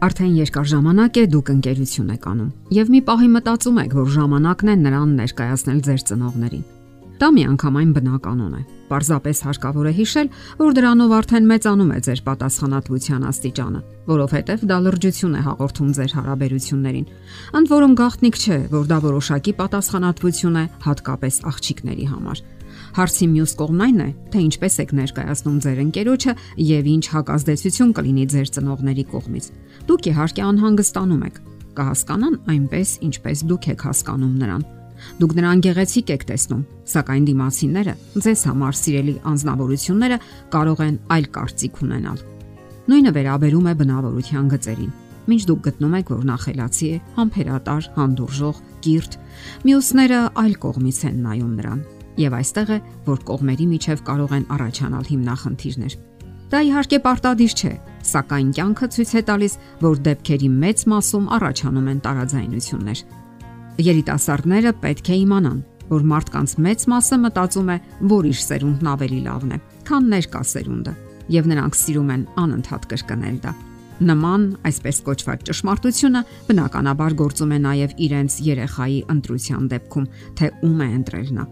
Արդեն երկար ժամանակ է դուք ընկերություն եք անում եւ մի պահի մտածում եք, որ ժամանակն է նրան ներկայացնել ձեր ծնողներին։ Դա միանգամայն բնականon է։ Պարզապես հարկավոր է հիշել, որ դրանով արդեն մեծանում է ձեր պատասխանատվության աստիճանը, որովհետև դա լրջություն է հաղորդում ձեր հարաբերություններին։ Ընդ որում գաղտնիք չէ, որ դա որոշակի պատասխանատվություն է հատկապես աղջիկների համար։ Հարցի մյուս կողմն այն է, թե ինչպես եք ներկայացնում ձեր ընկերոջը եւ ինչ հակազդեցություն կլինի ձեր ծնողների կողմից։ Դուք իհարկե անհանգստանում եք, կհասկանան այնպես, ինչպես դուք եք հասկանում նրան։ Դուք նրան գեղեցիկ եք տեսնում, սակայն դիմացիները, ձեզ համար սիրելի անznավորությունները կարող են այլ կարծիք ունենալ։ Նույնը վերաբերում է բնավորության գծերին։ Մինչ դուք գտնում եք, որ նա խելացի է, համբերատար, հանդուրժող, կիրթ, մյուսները այլ կողմից են նայում նրան Եվ այստեղ է, որ կողմերի միջև կարող են առաջանալ հիմնախնդիրներ։ Դա իհարկե պարտադիր չէ, սակայն կյանքը ցույց է տալիս, որ դեպքերի մեծ մասում առաջանում են տարաձայնություններ։ Երիտասարդները պետք է իմանան, որ մարդկանց մեծ մասը մտածում է, որ իր սերունդն ավելի լավն է, քան ներկա սերունդը, եւ նրանք սիրում են անընդհատ կրկնել դա։ Նման այսպես կոչված ճշմարտությունը բնականաբար գործում է նաև իրենց երեխայի ընտրության դեպքում, թե ում է ընտրել նա։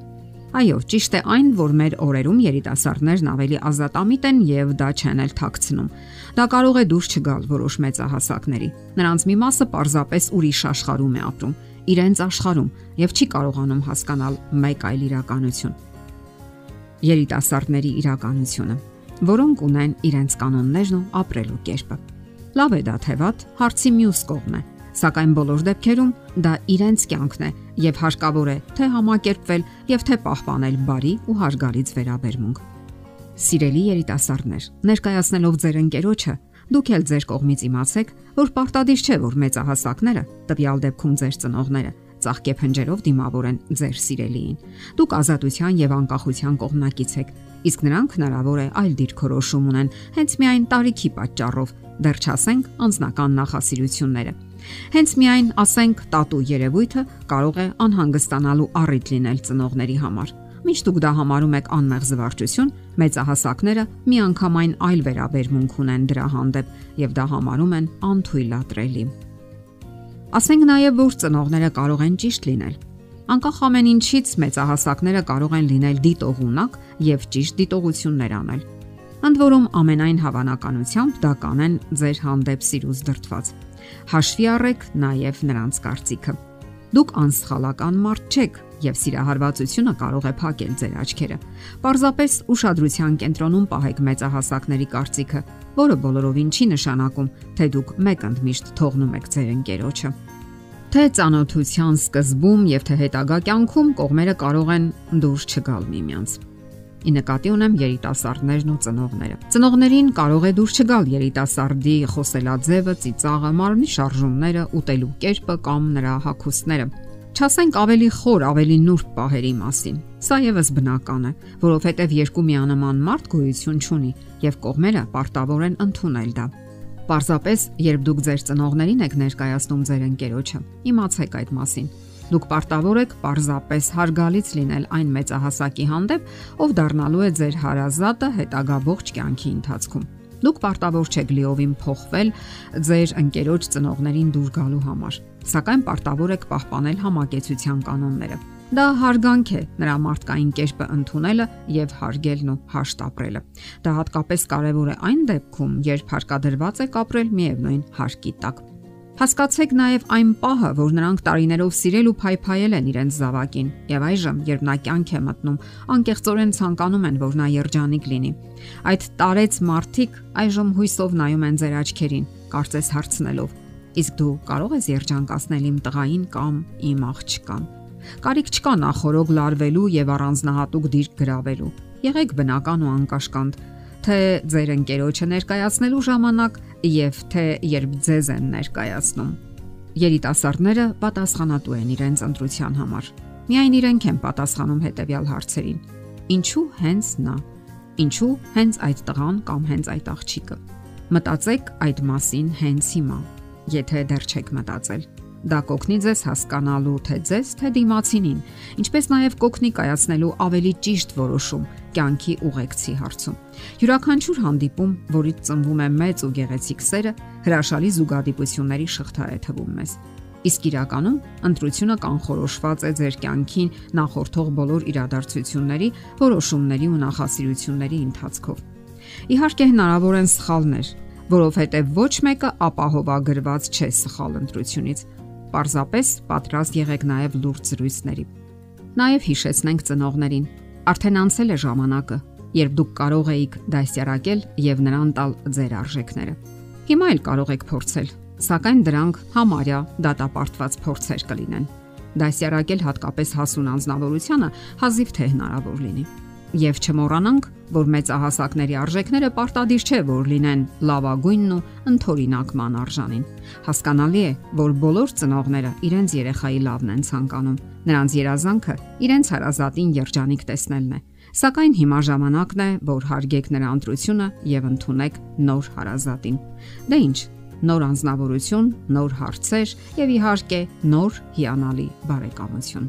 Այո, ճիշտ է այն, որ մեր օրերում երիտասարդներն ավելի ազատամիտ են եւ դա չեն էլ թաքցնում։ Դա կարող է դուրս չգալ որոշ մեծահասակների։ Նրանց մի մասը պարզապես ուրիշ աշխարհում է ապրում, իրենց աշխարհում եւ չի կարողանում հասկանալ մեկ այլ իրականություն։ Երիտասարդների իրականությունը, որոնք ունեն իրենց կանոններն ու ապրելու կերպը։ Լավ է դա թե վատ, հարցի մյուս կողմն է Սակայն բոլոր դեպքերում դա իրենց կյանքն է եւ հարկավոր է թե համակերպվել եւ թե պահպանել բարի ու հարգալից վերաբերմունք։ Սիրելի երիտասարդներ, ներկայացնելով ձեր ընկերոջը, դուք էլ ձեր կողմից իմացեք, որ պարտադիր չէ, որ մեծահասակները, տվյալ դեպքում ձեր ծնողները, ծաղկե փնջերով դիմավորեն ձեր սիրելիին։ Դուք ազատության եւ անկախության կողմնակից եք, իսկ նրանք հնարավոր է այլ դիրքորոշում ունեն հենց միայն տարիքի պատճառով, դեռ չասենք անznական նախասիրությունները Հենց միայն ասենք տատու երևույթը կարող է անհանգստանալու առիթ լինել ծնողների համար։ Միշտ դուք դա համարում եք անմեղ զվարճություն, մեծահասակները միանգամայն այլ վերաբերմունք ունեն դրա հանդեպ եւ դա համարում են անթույլատրելի։ Ասենք նաև որ ծնողները կարող են ճիշտ լինել։ Անկախ ամեն ինչից մեծահասակները կարող են լինել դիտողունակ եւ ճիշտ դիտողություններ անել։ Ընդ որում ամենայն հավանականությամբ դա կանեն ձեր հանդեպ սիրուց դրթված։ Հաշվի առեք նաև նրանց կարծիքը։ Դուք անսխալական մարդ չեք եւ սիրահարվածությունը կարող է փակել ձեր աչքերը։ Պարզապես ուշադրության կենտրոնում պահեք մեծահասակների կարծիքը, որը բոլորովին չի նշանակում, թե դուք մեկ ընդմիշտ թողնում եք ձեր ընկերոջը։ Թե ծանոթության սկզբում եւ թե հետագա կյանքում կողմերը կարող են դուրս չգալ միմյանց։ Ի նկատի ունեմ երիտասարդներն ու ծնողները։ Ծնողներին կարող է դուր չգալ երիտասարդի խոսելաձևը, ծիծաղը, մարմնի շարժումները, ուտելու կերպը կամ նրա հագուստները։ Չասենք ավելի խոր, ավելի նուրբ պահերի մասին։ Սա եւս բնական է, որովհետեւ երկու միանման մարդ գոյություն չունի եւ կողմերը պարտավոր են ընդունել դա։ Պարզապես, երբ դուք ձեր ծնողներին եք ներկայացնում ձեր ընկերոջը, իմացեք այդ մասին Դուք պարտավոր եք պարզապես հարգալից լինել այն մեծահասակի հանդեպ, ով դառնալու է ձեր հարազատը հետագա ողջ կյանքի ընթացքում։ Դուք պարտավոր չեք լիովին փոխվել ձեր ընկերոջ ծնողներին դուր գալու համար, սակայն պարտավոր եք պահպանել համակեցության կանոնները։ Դա հարգանք է նրա մարդկային կերպը ընդունելը եւ հարգելն ու հաշտ ապրելը։ Դա հատկապես կարեւոր է այն դեպքում, երբ հարկադրված եք ապրել միևնույն հարկի տակ։ Հասկացեք նաև այն պահը, որ նրանք տարիներով սիրել ու փայփայել են իրենց զավակին, եւ այժմ, երբ նա կյանք է մտնում, անկեղծորեն ցանկանում են, որ նա երջանիկ լինի։ Այդ տարեց մարդիկ այժմ հույսով նայում են ձեր աչքերին, կարծես հարցնելով. Իսկ դու կարող ես երջանկացնել իմ տղային կամ իմ աղջկան։ Կարիք չկա նախորոք լարվելու եւ առանձնահատուկ դիրք գրավելու։ Եղեք բնական ու անկաշկանդ թե ձեր ընկերոջը ներկայացնելու ժամանակ եւ թե երբ ձեզ են ներկայացնում։ Երիտասարդները պատասխանատու են իրենց ընտրության համար։ Միայն իրենք են պատասխանում հետեւյալ հարցերին. Ինչու հենց նա։ Ինչու հենց այդ տղան կամ հենց այդ աղջիկը։ Մտածեք այդ մասին հենց հիմա, եթե դեռ չեք մտածել։ Դա կօգնի ձեզ հասկանալու թե ձեզ, թե դիմացինին, ինչպես նաև կօգնի կայացնելու ավելի ճիշտ որոշում կյանքի ուղեկցի հարցում։ Յուրաքանչյուր հանդիպում, որից ծնվում է մեծ ու գեղեցիկ սերը, հրաշալի զուգադիպությունների շղթա է թվում մեզ։ Իսկ իրականում ընտրությունը կանխորոշված է ձեր կյանքին նախորդող բոլոր իրադարձությունների, որոշումների ու նախասիրությունների ընթացքով։ Իհարկե հնարավոր են սխալներ, որովհետև ոչ մեկը ապահովագրված չէ սխալ ընտրությունից։ Պարզապես պատրաստ եղեք նաև լուրջ զրույցների։ Նաև հիշեցնենք ծնողներին, արդեն անցել է ժամանակը, երբ դուք կարող էիք դասյարակել եւ նրան տալ ձեր արժեքները։ Հիմա էլ կարող եք փորձել սակայն դրանք համարյա դատապարտված փորձեր կլինեն։ Դասյարակել հատկապես հասուն անznավորությունը հազիվ թե հնարավոր լինի։ Եվ չմոռանանք, որ մեծահասակների արժեքները պարտադիր չէ, որ լինեն լավագույնն ու ընթորինակման արժանին։ Հասկանալի է, որ բոլոր ծնողները իրենց երեխայի լավն են ցանկանում։ Նրանց երազանքը իրենց հարազատին երջանիկ տեսնելն է։ Սակայն հիմա ժամանակն է, որ հարգեք նրա ընտրությունը եւ ընդունեք նոր հարազատին։ Դե ի՞նչ, նոր անznավորություն, նոր հարցեր եւ իհարկե նոր հիանալի բարեկամություն։